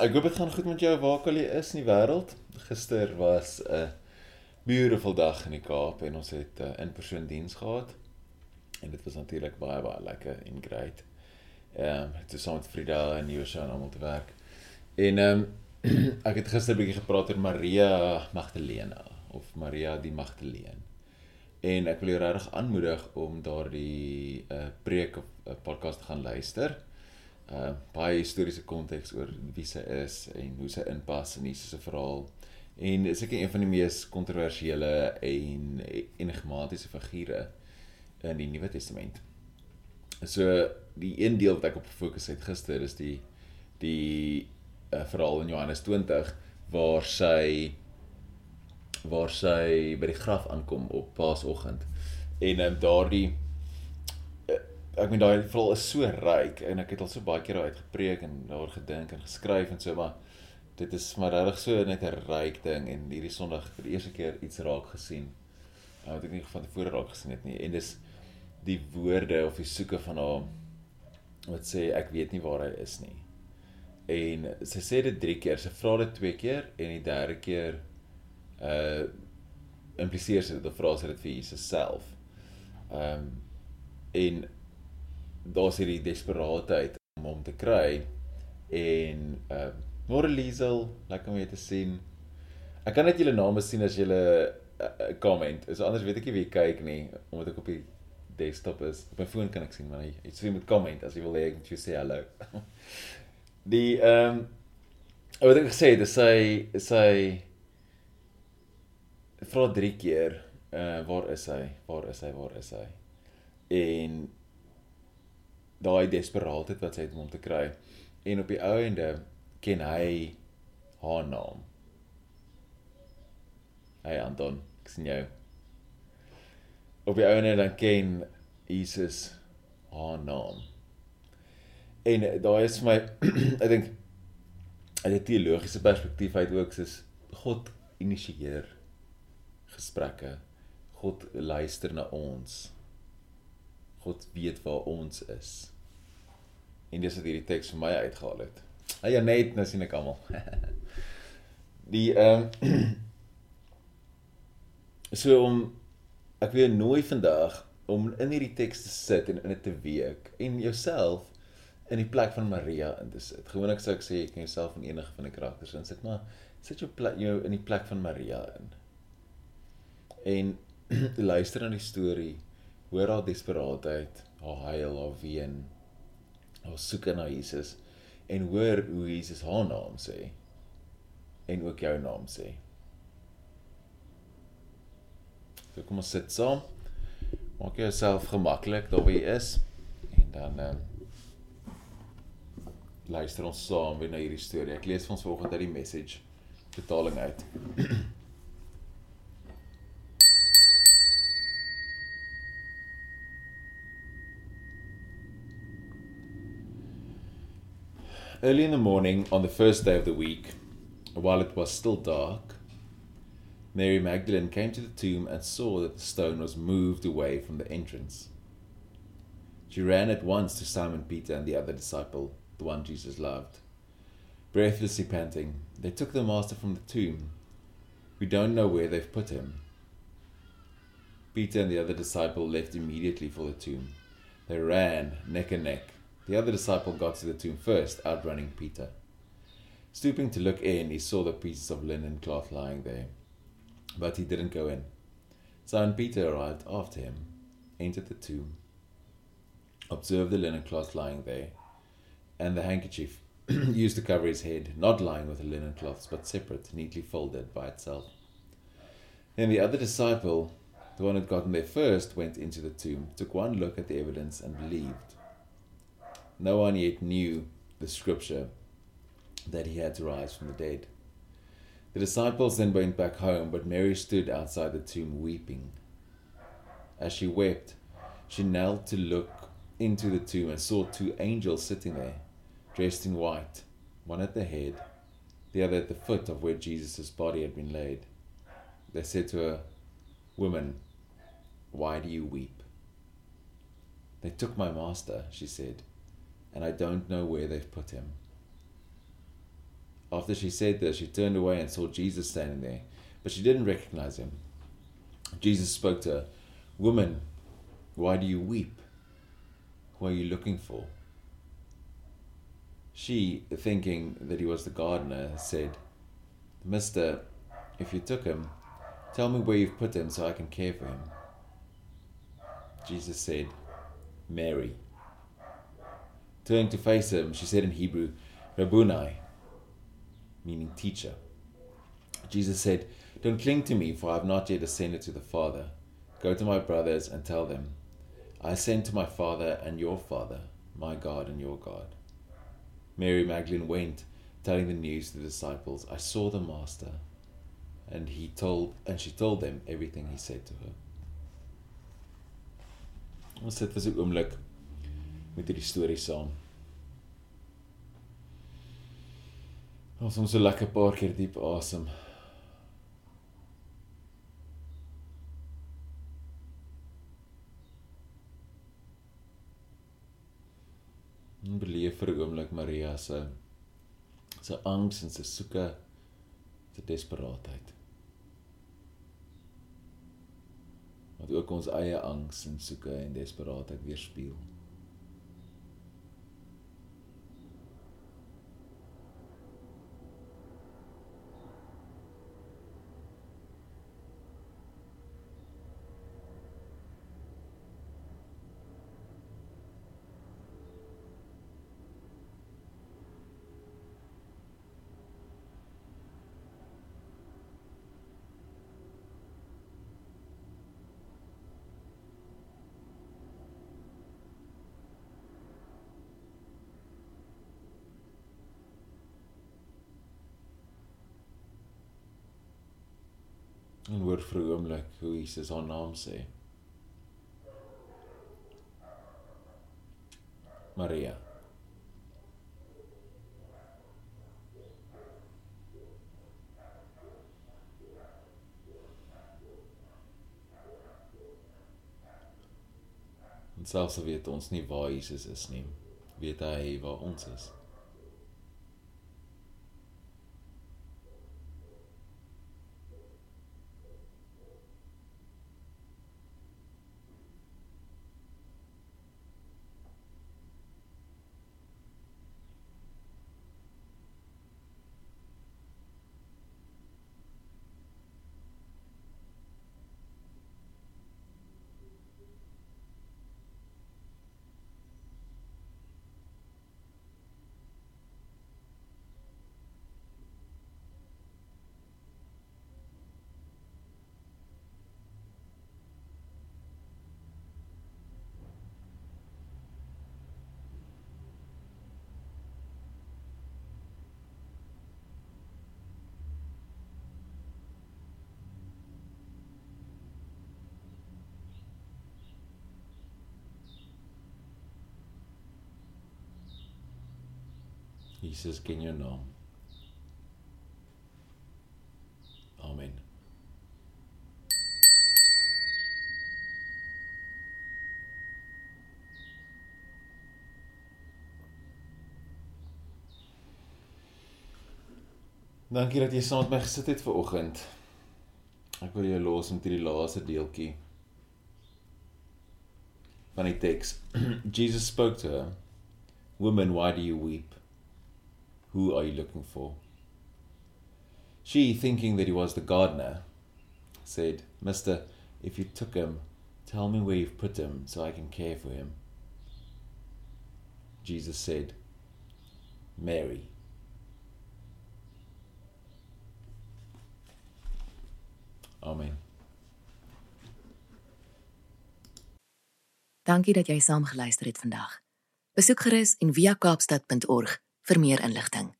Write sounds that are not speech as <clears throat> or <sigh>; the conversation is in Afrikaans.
ek hoop dit gaan goed met jou waar ook al jy is in die wêreld. Gister was 'n beautiful dag in die Kaap en ons het 'n uh, in-persoon diens gehad. En dit was natuurlik baie baie lekker en great. Ehm um, het saam met Frida en Josha en almal te werk. En ehm um, <clears throat> ek het gister 'n bietjie gepraat oor Maria Magdalena of Maria die Magdalene. En ek wil jou regtig aanmoedig om daardie 'n uh, preek of 'n uh, podcast te gaan luister uh baie historiese konteks oor wie sy is en hoe sy inpas in Jesus se verhaal. En is ek een van die mees kontroversiële en enigmatiese figure in die Nuwe Testament. So die een deel wat ek op fokus het gister is die die uh, verhaal in Johannes 20 waar sy waar sy by die graf aankom op Paasoggend. En um, daardie ek meen daai verhaal is so ryk en ek het al so baie keer daaruit gepreek en daar gedink en geskryf en so maar dit is maar regtig so net 'n ryk ding en hierdie Sondag vir die eerste keer iets raak gesien. Nou wat ek nie van tevore raak gesien het nie en dis die woorde of die soeke van haar wat sê ek weet nie waar hy is nie. En sy sê dit 3 keer, sy vra dit 2 keer en die derde keer uh impliseer sy dit of vra sy dit vir Jesus self. Ehm um, en daar's hierdie desperaatheid om hom te kry en uh môre Liesel, lekker om jou te sien. Ek kan net julle name sien as julle 'n uh, uh, comment. Is anders weet ek nie wie kyk nie omdat ek op die desktop is. Op my foon kan ek sien maar jy sê met comment as jy wil hê ek moet jou sê hallo. <laughs> die ehm um, wat ek gesê het, sy sy vra drie keer uh waar is hy? Waar is hy? Waar is hy? En daai desperaatheid wat sy het om hom te kry en op die ou ende ken hy haar naam. Hey Anton, ek sien jou. Op die ou ende dan ken Jesus haar naam. En daai is vir my <clears throat> ek dink uit 'n teologiese perspektief uit ook soos God initieer gesprekke. God luister na ons. God weet waar ons is. En dis wat hierdie teks vir my uitgehaal het. Hey Janet, nou sien ek almal. <laughs> die ehm um, <clears throat> so om ek weer nooi vandag om in hierdie teks te sit en in dit te week en jouself in die plek van Maria in te sit. Gewoonlik sou ek sê ek kan jouself in enige van die karakters insit, maar sit jou plek jou in die plek van Maria in. En <clears throat> luister aan die storie hoor haar desperaatheid, haar huil, haar ween, haar soek na Jesus en hoor hoe Jesus haar naam sê en ook jou naam sê. So kom ons sit saam. Maak jouself gemaklik daar waar jy is en dan ehm um, luister ons saam weer na hierdie storie. Ek lees vir ons vanoggend uit die message vertaling uit. <clears throat> Early in the morning on the first day of the week, while it was still dark, Mary Magdalene came to the tomb and saw that the stone was moved away from the entrance. She ran at once to Simon Peter and the other disciple, the one Jesus loved. Breathlessly panting, they took the Master from the tomb. We don't know where they've put him. Peter and the other disciple left immediately for the tomb. They ran neck and neck the other disciple got to the tomb first, outrunning Peter. Stooping to look in, he saw the pieces of linen cloth lying there, but he didn't go in. Simon Peter arrived after him, entered the tomb, observed the linen cloth lying there, and the handkerchief <clears throat> used to cover his head, not lying with the linen cloths, but separate, neatly folded by itself. Then the other disciple, the one who had gotten there first, went into the tomb, took one look at the evidence, and believed. No one yet knew the scripture that he had to rise from the dead. The disciples then went back home, but Mary stood outside the tomb weeping. As she wept, she knelt to look into the tomb and saw two angels sitting there, dressed in white, one at the head, the other at the foot of where Jesus' body had been laid. They said to her, Woman, why do you weep? They took my master, she said and I don't know where they've put him. After she said this, she turned away and saw Jesus standing there, but she didn't recognize him. Jesus spoke to her, Woman, why do you weep? Who are you looking for? She, thinking that he was the gardener, said, Mister, if you took him, tell me where you've put him so I can care for him. Jesus said, Mary. Turning to face him, she said in Hebrew, Rabboni, meaning teacher. Jesus said, Don't cling to me, for I have not yet ascended to the Father. Go to my brothers and tell them, I ascend to my Father and your Father, my God and your God. Mary Magdalene went, telling the news to the disciples, I saw the Master. And he told and she told them everything he said to her. Ons sit vir 'n oomblik met hierdie storie saam. Ons ons so lekker 'n paar keer diep asem. En beleef vir 'n oomblik Maria se se angs en se soeke, se desperaatheid. Wat ook ons eie angs en soeke en desperaatheid weerspieël. En hoor vir 'n oomblik hoe Jesus haar naam sê. Maria. En selfs al weet ons nie waar Jesus is nie, weet hy waar ons is. Jesus ken jou naam. Amen. Dankie dat jy saam met my gesit het ver oggend. Ek wil jou los met hierdie laaste deeltjie van die teks. <clears throat> Jesus spoke to her, "Woman, why do you weep? Who are you looking for?" She, thinking that he was the gardener, said, "Mister, if you took him, tell me where you've put him so I can care for him." Jesus said, "Mary." Amen. Dankie dat jy saam geluister het vandag. Besoek gerus en via kaapstad.org vir meer inligting.